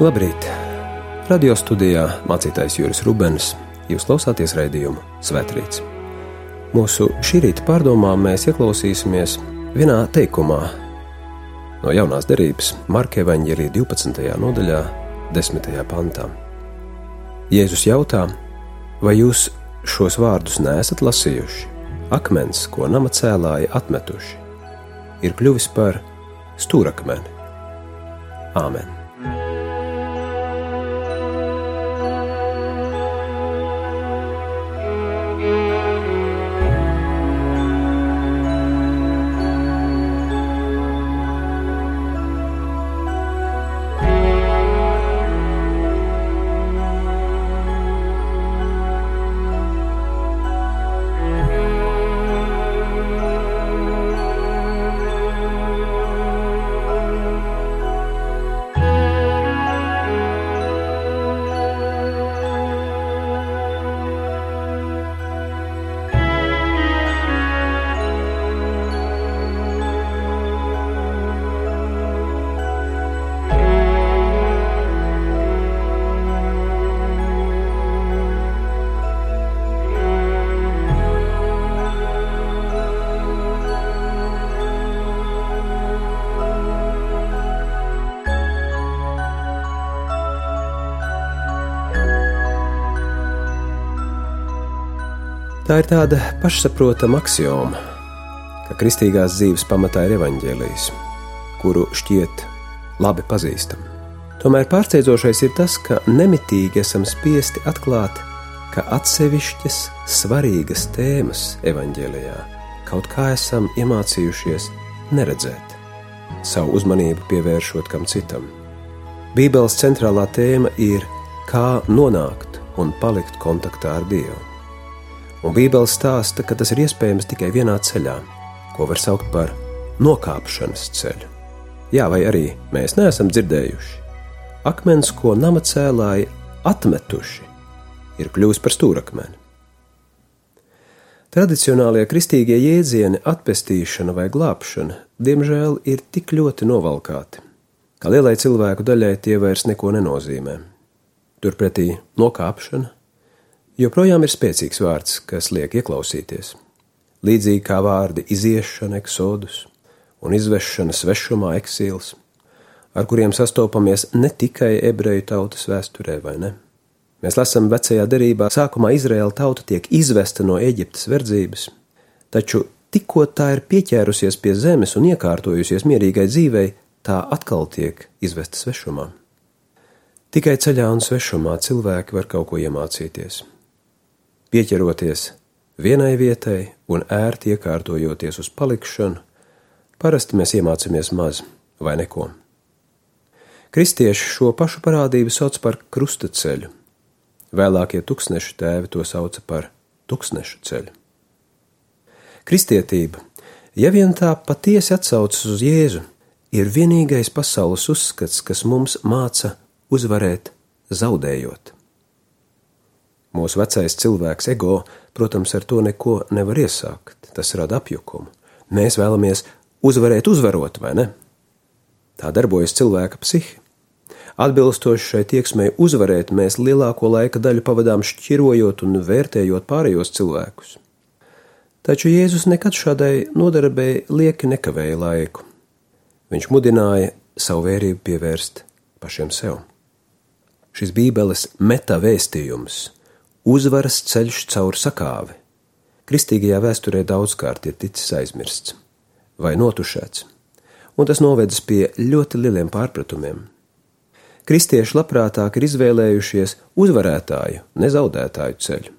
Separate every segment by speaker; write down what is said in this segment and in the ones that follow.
Speaker 1: Labrīt! Radio studijā mācītājs Juris Rubens. Jūs klausāties raidījumu Svētrīts. Mūsu šī rīta pārdomām mēs ieklausīsimies vienā teikumā no jaunās derības Marka Evanģelī 12. nodaļā, 10. pantā. Jēzus jautā, vai jūs šos vārdus neesat lasījuši? Akmens, ko nama cēlāji atmetuši, ir kļuvis par stūrakmeni. Āmen! Tā ir tāda pašsaprotama axioma, ka kristīgās dzīves pamatā ir evaņģēlijs, kuru šķiet labi pazīstam. Tomēr pārsteidzošais ir tas, ka nemitīgi esam spiesti atklāt, ka atsevišķas svarīgas tēmas evaņģēlijā kaut kā esam iemācījušies neredzēt, savu uzmanību pievēršot kam citam. Bībeles centrālā tēma ir kā nonākt un palikt kontaktā ar Dievu un Bībele stāsta, ka tas ir iespējams tikai vienā ceļā, ko var saukt par nokāpšanas ceļu. Jā, vai arī mēs neesam dzirdējuši? Akmens, ko nama cēlāji atmetuši, ir kļuvis par stūrakmeni. Tradicionālie kristīgie jēdzieni, atpestīšana vai glābšana, diemžēl ir tik ļoti novalkāti, ka lielai cilvēku daļai tie vairs neko nenozīmē. Turpretī nokāpšana, joprojām ir spēcīgs vārds, kas liek ieklausīties. Līdzīgi kā vārdi iziešana, eksodus un izvešana svešumā, eksīls, ar kuriem sastopamies ne tikai ebreju tautas vēsturē, vai ne? Mēs lasām vecajā derībā, sākumā Izraēla tauta tiek izvesta no Eģiptes verdzības, taču tikko tā ir pieķērusies pie zemes un iekārtojusies mierīgai dzīvei, tā atkal tiek izvesta svešumā. Tikai ceļā un svešumā cilvēki var kaut ko iemācīties pieķeroties vienai vietai un ērti iekārtojoties uz palikšanu, parasti mēs iemācāmies maz vai neko. Kristieši šo pašu parādību sauc par krustaceļu. Vēlākie tūkstnešu tēvi to sauca par tūkstnešu ceļu. Kristietība, ja vien tā patiesi atsaucas uz Jēzu, ir vienīgais pasaules uzskats, kas mums māca uzvarēt zaudējot. Mūsu vecais cilvēks, ego, protams, ar to neko nevar iesākt. Tas rada apjukumu. Mēs vēlamies uzvarēt, uzvarot, vai ne? Tā darbojas cilvēka psihi. Atbilstoši šai tieksmei uzvarēt, mēs lielāko laika daļu pavadām šķirojot un vērtējot pārējos cilvēkus. Taču Jēzus nekad šādai nodarbei lieki nekavēja laiku. Viņš mudināja savu vērību pievērst pašiem sev. Šis Bībeles metavēstījums uzvaras ceļš caur sakāvi. Kristīgajā vēsturē daudzkārt ir ticis aizmirsts vai notušēts, un tas novedis pie ļoti lieliem pārpratumiem. Kristieši labprātāk ir izvēlējušies uzvarētāju, nezaudētāju ceļu.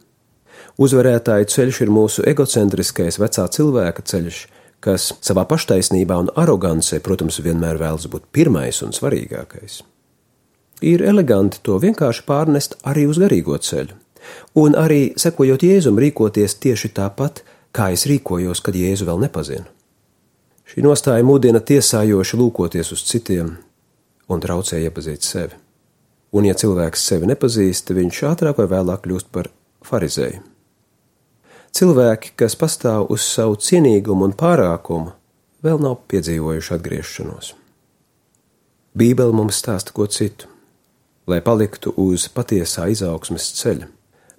Speaker 1: Uzvarētāju ceļš ir mūsu egocentriskais vecā cilvēka ceļš, kas savā paštaisnībā un arogancē, protams, vienmēr vēlas būt pirmais un svarīgākais. Ir eleganti to vienkārši pārnest arī uz garīgo ceļu un arī sekojot Jēzum rīkoties tieši tāpat, kā es rīkojos, kad Jēzu vēl nepazinu. Šī nostāja mudina tiesājoši lūkoties uz citiem un traucē iepazīt sevi. Un, ja cilvēks sevi nepazīst, viņš ātrāk vai vēlāk kļūst par farizēju. Cilvēki, kas pastāv uz savu cienīgumu un pārākumu, vēl nav piedzīvojuši atgriešanos. Bībele mums stāsta ko citu. lai paliktu uz patiesā izaugsmes ceļa,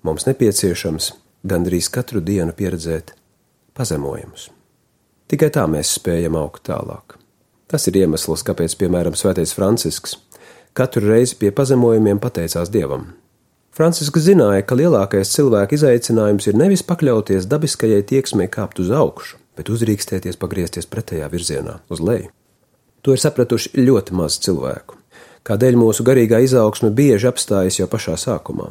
Speaker 1: mums nepieciešams gandrīz katru dienu pieredzēt pazemojumus. Tikai tā mēs spējam augt tālāk. Tas ir iemesls, kāpēc, piemēram, Svētais Francisks katru reizi pie pazemojumiem pateicās Dievam. Francisks zināja, ka lielākais cilvēka izaicinājums ir nevis pakļauties dabiskajai tieksmei kāpt uz augšu, bet uzrīkstēties pagriezties pretējā virzienā, uz leju. To ir sapratuši ļoti maz cilvēku kādēļ mūsu garīgā izaugsme bieži apstājas jau pašā sākumā.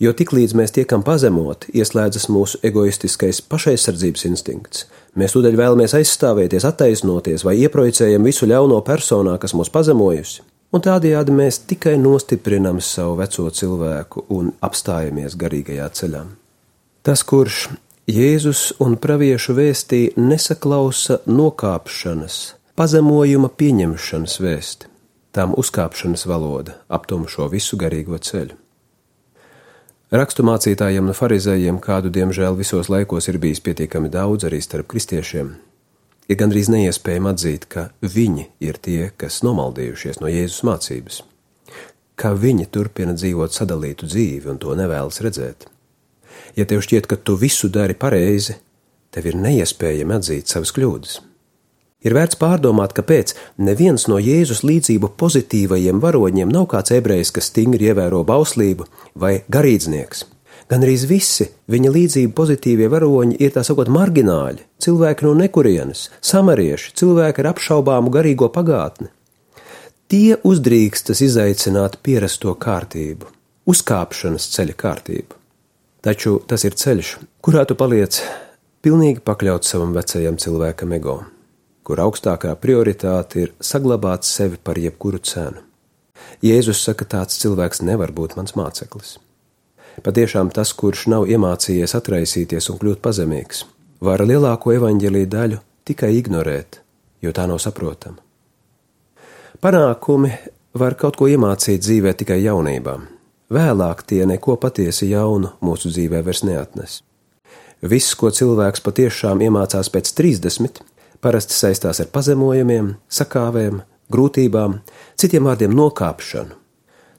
Speaker 1: Jo tiklīdz mēs tiekam pazemoti, ieslēdzas mūsu egoistiskais pašaizsardzības instinkts. Mēs tūdaļ vēlamies aizstāvēties, attaisnoties vai ieprojicējam visu ļauno personā, kas mūs pazemojusi, un tādējādi mēs tikai nostiprinam savu veco cilvēku un apstājamies garīgajā ceļā. Tas, kurš Jēzus un praviešu vēstī nesaklausa nokāpšanas, pazemojuma pieņemšanas vēsti tām uzkāpšanas valoda aptum šo visu garīgo ceļu. Raksturmācītājiem un farizējiem, kādu diemžēl visos laikos ir bijis pietiekami daudz arī starp kristiešiem, ir gandrīz neiespējami atzīt, ka viņi ir tie, kas nomaldījušies no Jēzus mācības, ka viņi turpina dzīvot sadalītu dzīvi un to nevēlas redzēt. Ja tev šķiet, ka tu visu dari pareizi, tev ir neiespējami atzīt savas kļūdas. Ir vērts pārdomāt, kāpēc neviens no Jēzus līdzību pozitīvajiem varoņiem nav kāds ebrejs, kas stingri ievēro bauslību vai garīdznieks. Gan arī visi viņa līdzību pozitīvie varoņi ir tā sakot margināļi, cilvēki no nekurienes, samarieši, cilvēki ar apšaubāmu garīgo pagātni. Tie uzdrīkstas izaicināt pierasto kārtību, uzkāpšanas ceļa kārtību. Taču tas ir ceļš, kurā tu paliec pilnīgi pakļauts savam vecajam cilvēkam ego kur augstākā prioritāte ir saglabāt sevi par jebkuru cenu. Jēzus saka, tāds cilvēks nevar būt mans māceklis. Patiešām tas, kurš nav iemācījies atraisīties un kļūt pazemīgs, var lielāko evaņģēlīju daļu tikai ignorēt, jo tā nav saprotama. Panākumi var kaut ko iemācīt dzīvē tikai jaunībā. Vēlāk tie neko patiesi jaunu mūsu dzīvē vairs neatnes. Viss, ko cilvēks patiešām iemācās pēc 30, parasti saistās ar pazemojumiem, sakāvēm, grūtībām, citiem vārdiem nokāpšanu.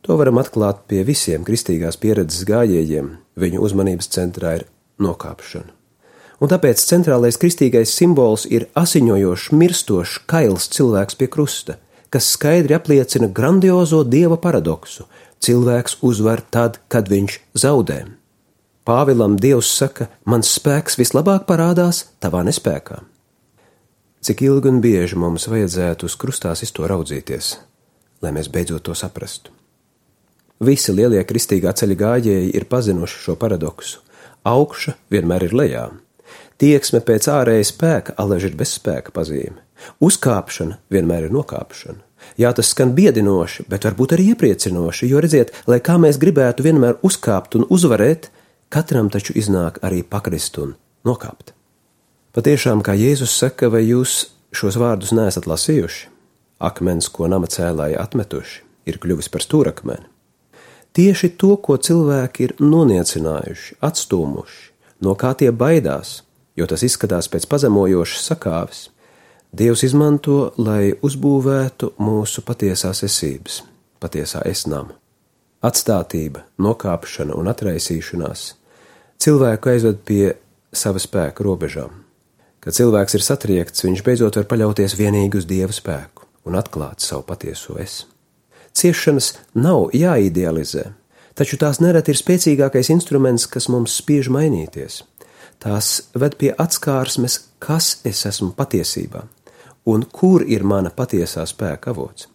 Speaker 1: To varam atklāt pie visiem kristīgās pieredzes gājējiem, viņu uzmanības centrā ir nokāpšana. Un tāpēc centrālais kristīgais simbols ir asiņojošs, mirstošs, kails cilvēks pie krusta, kas skaidri apliecina grandiozo dieva paradoksu - cilvēks uzvar tad, kad viņš zaudē. Pāvilam Dievs saka, mans spēks vislabāk parādās tavā nespējā. Cik ilgi un bieži mums vajadzētu uz krustās to raudzīties, lai mēs beidzot to saprastu? Visi lielie kristīgā ceļa gājēji ir pazinuši šo paradoksu. Augša vienmēr ir lejā. Tieksme pēc ārēja spēka alaži ir bezspēka pazīme. Uzkāpšana vienmēr ir nokāpšana. Jā, tas skan biedinoši, bet varbūt arī iepriecinoši, jo redziet, lai kā mēs gribētu vienmēr uzkāpt un uzvarēt, katram taču iznāk arī pakrist un nokāpt. Patiešām, kā Jēzus saka, vai jūs šos vārdus neesat lasījuši? Akmens, ko nama cēlāji atmetuši, ir kļuvis par stūrakmeni. Tieši to, ko cilvēki ir noniecinājuši, atstūmuši, no kā tie baidās, jo tas izskatās pēc pazemojošas sakāves, Dievs izmanto, lai uzbūvētu mūsu patiesās esības, patiesā esnām. Atstātība, nokāpšana un atraisīšanās cilvēku aizved pie sava spēka robežām. Kad cilvēks ir satriekts, viņš beidzot var paļauties vienīgi uz dieva spēku un atklāt savu patieso es. Ciešanas nav jāidealizē, taču tās nereti ir spēcīgākais instruments, kas mums spiež mainīties. Tās ved pie atskārsmes, kas es esmu patiesībā un kur ir mana patiesā spēka avots.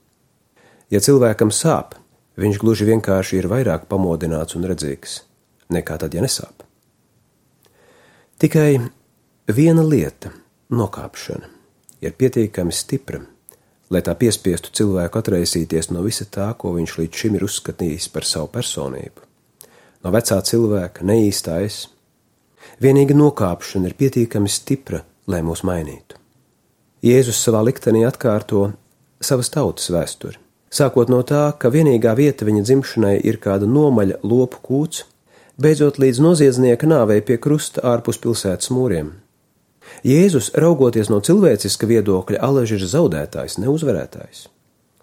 Speaker 1: Ja cilvēkam sāp, viņš gluži vienkārši ir vairāk pamodināts un redzīgs nekā tad, ja nesāp. Tikai Viena lieta, nokāpšana, ir pietiekami stipra, lai tā piespiestu cilvēku atraisīties no visa tā, ko viņš līdz šim ir uzskatījis par savu personību. No vecā cilvēka neīstā es. Vienīgi nokāpšana ir pietiekami stipra, lai mūs mainītu. Jēzus savā liktenī atkārto savas tautas vēsturi. Sākot no tā, ka vienīgā vieta viņa dzimšanai ir kāda nomaļa lopu kūts, beidzot līdz noziedznieka nāvei pie krusta ārpus pilsētas mūriem. Jēzus, raugoties no cilvēciska viedokļa, alaži ir zaudētājs, neuzvarētājs.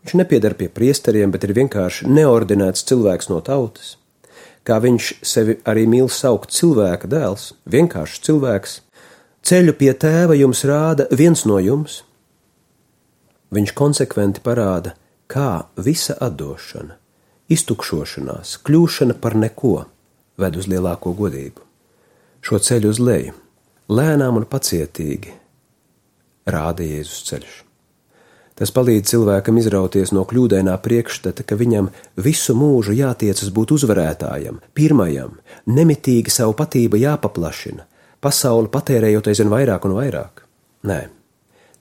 Speaker 1: Viņš nepiedar pie priesteriem, bet ir vienkārši neordinēts cilvēks no tautas. Kā viņš sevi arī mīl saukt cilvēka dēls, vienkāršs cilvēks, ceļu pie tēva jums rāda viens no jums. Viņš konsekventi parāda, kā visa atdošana, iztukšošanās, kļūšana par neko ved uz lielāko godību. Šo ceļu uz leju, lēnām un pacietīgi, rāda Jēzus ceļš. Tas palīdz cilvēkam izrauties no kļūdainā priekšstata, ka viņam visu mūžu jātiecas būt uzvarētājam, pirmajam, nemitīgi savu patību jāpaplašina, pasauli patērējot aizvien vairāk un vairāk. Nē,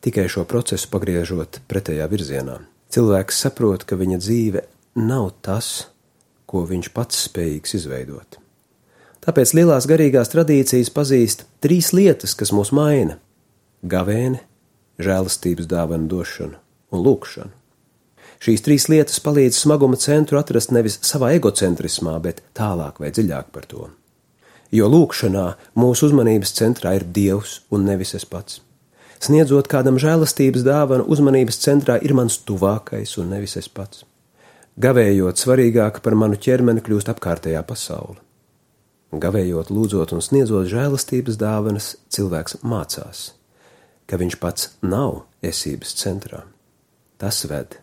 Speaker 1: tikai šo procesu pagriežot pretējā virzienā. Cilvēks saprot, ka viņa dzīve nav tas, ko viņš pats spējīgs izveidot. Tāpēc lielās garīgās tradīcijas pazīst trīs lietas, kas mūs maina - gavēni, žēlastības dāvana došanu un lūkšanu. Šīs trīs lietas palīdz smaguma centru atrast nevis savā egocentrismā, bet tālāk vai dziļāk par to. Jo lūkšanā mūsu uzmanības centrā ir Dievs un nevis es pats. Sniedzot kādam žēlastības dāvanu, uzmanības centrā ir mans tuvākais un nevis es pats. Gavējot, svarīgāk par manu ķermeni kļūst apkārtējā pasaule. Gavējot, lūdzot un sniedzot žēlastības dāvanas, cilvēks mācās, ka viņš pats nav esības centrā tas ved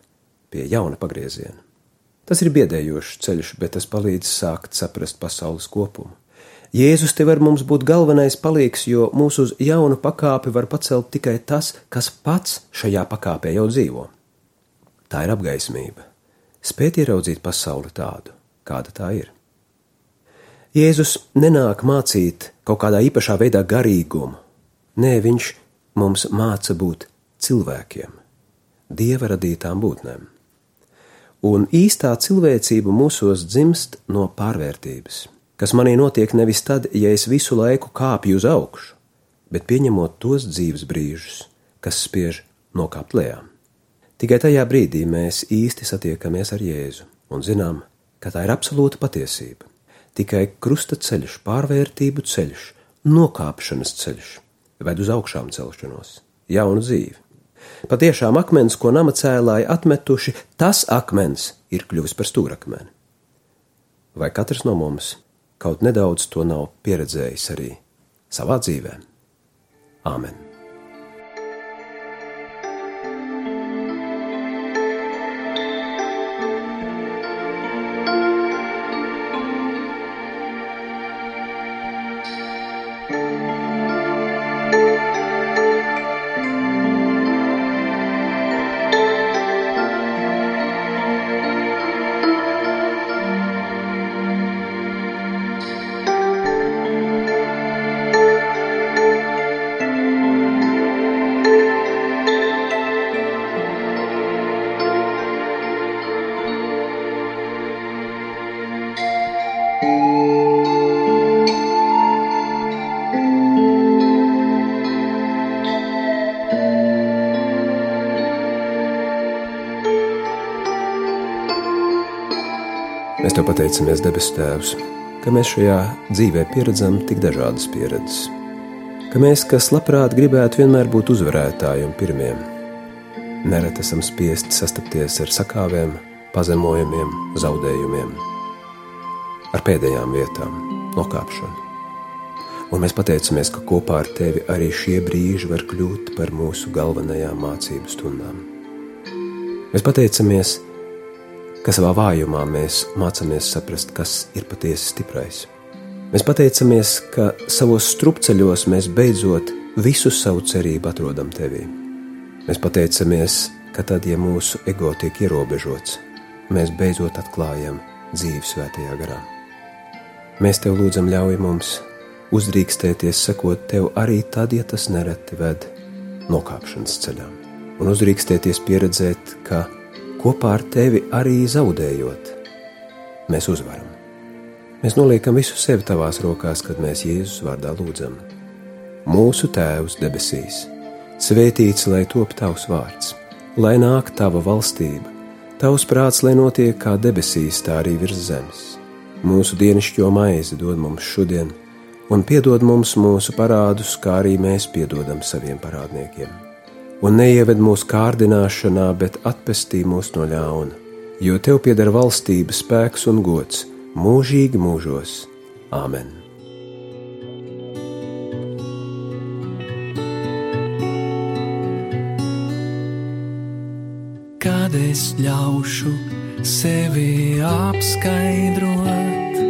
Speaker 1: pie jauna pagrieziena. Tas ir biedējošs ceļš, bet tas palīdz sākt saprast pasaules kopumu. Jēzus te var mums būt galvenais palīgs, jo mūsu uz jaunu pakāpi var pacelt tikai tas, kas pats šajā pakāpē jau dzīvo. Tā ir apgaismība, spēt ieraudzīt pasauli tādu, kāda tā ir. Jēzus nenāk mācīt kaut kādā īpašā veidā garīgumu, nē, viņš mums māca būt cilvēkiem dieva radītām būtnēm. Un īstā cilvēcība mūsos dzimst no pārvērtības, kas manī notiek nevis tad, ja es visu laiku kāpju uz augšu, bet pieņemot tos dzīves brīžus, kas spiež nokāpt lejā. Tikai tajā brīdī mēs īsti satiekamies ar Jēzu un zinām, ka tā ir absolūta patiesība. Tikai krusta ceļš, pārvērtību ceļš, nokāpšanas ceļš ved uz augšām celšanos, jaunu dzīvi. Patiešām akmens, ko nama cēlāji atmetuši, tas akmens ir kļuvis par stūrakmeni. Vai katrs no mums kaut nedaudz to nav pieredzējis arī savā dzīvē? Āmen! Mēs te pateicamies, debes Tēvs, ka mēs šajā dzīvē pieredzam tik dažādas pieredzes, ka mēs, kas labprāt gribētu vienmēr būt uzvarētāji un pirmie, nereti esam spiesti sastapties ar sakāvēm, pazemojumiem, zaudējumiem, ar pēdējām vietām, nokāpšanu. Un mēs pateicamies, ka kopā ar tevi arī šie brīži var kļūt par mūsu galvenajām mācību stundām. Mēs pateicamies, ka ka savā vājumā mēs mācāmies saprast, kas ir patiesi stiprais. Mēs pateicamies, ka savos strupceļos mēs beidzot visu savu cerību atrodam tevī. Mēs pateicamies, ka tad, ja mūsu ego tiek ierobežots, mēs beidzot atklājam dzīves svētajā garā. Mēs tev lūdzam, ļauj mums uzdrīkstēties, sekot tev arī tad, ja tas nereti ved nokāpšanas ceļā, un uzdrīkstēties pieredzēt, ka kopā ar tevi arī zaudējot, mēs uzvaram. Mēs noliekam visu sevi tavās rokās, kad mēs Jēzus vārdā lūdzam. Mūsu Tēvs debesīs, svētīts lai top tavs vārds, lai nāk tava valstība, tavs prāts, lai notiek kā debesīs, tā arī virs zemes. Mūsu dienascho maizi dod mums šodien, un piedod mums mūsu parādus, kā arī mēs piedodam saviem parādniekiem un neieved mūsu kārdināšanā, bet atpestī mūs no ļauna. Jo tev pieder valstība, spēks un gods mūžīgi mūžos. Āmen!
Speaker 2: Kad es ļaušu sevi apskaidrot,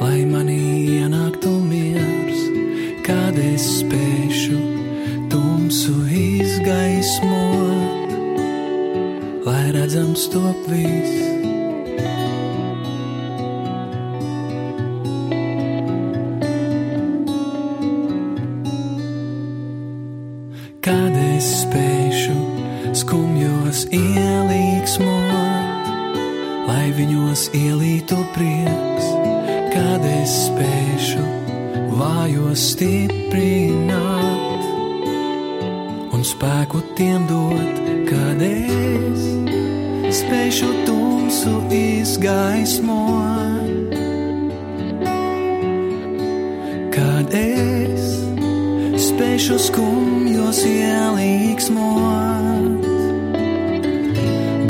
Speaker 2: lai manī ienāktu miers, kad es spēšu lai redzams top viss. Es spēšu skumjos ielīgsmot, lai viņos ielītu prieks, es spēšu vājos stiprināt un spēku tiem dot, es spēšu tumsu izgaismot, kad es spēšu skumjos ielīgsmot.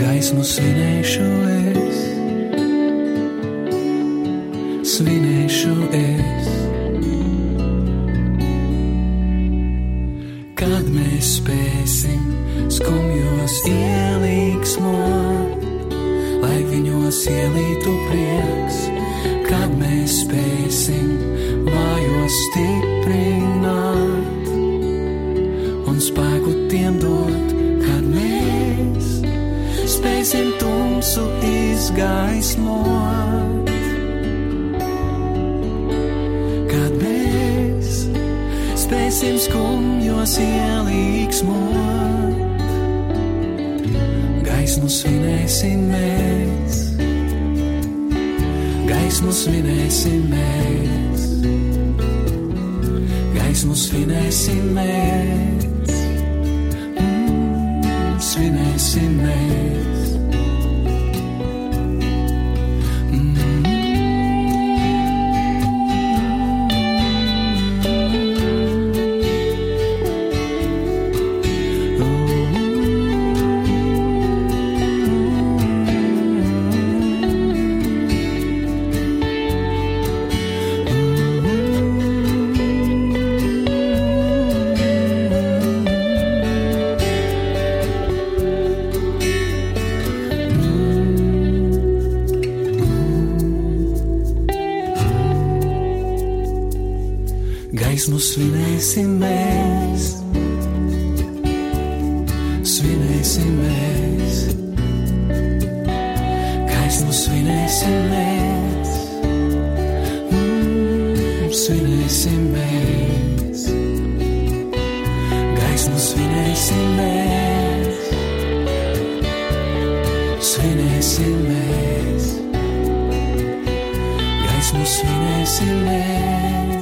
Speaker 2: Gaismu svinēšu es, svinēšu es. Ielītu prieks, kad mēs spēsim vājos stiprināt un spēku tiem dot, kad mēs spēsim tumsu izgaismot. Kad mēs spēsim skumjos ielīgsmot, gaismu svinēsim mēs, gaismu svinēsim mēs, gaismu svinēsim mēs, mm, svinēsim mēs. Gaismu svinēsim mēs, svinēsim mēs, gaismu svinēsim mēs.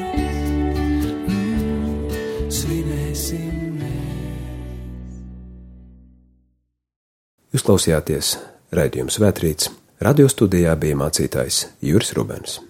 Speaker 2: Svinēsim mēs.
Speaker 1: Jūs klausījāties raidījuma Svētrīts. Radio studijā bija mācītājs Juris Rubens.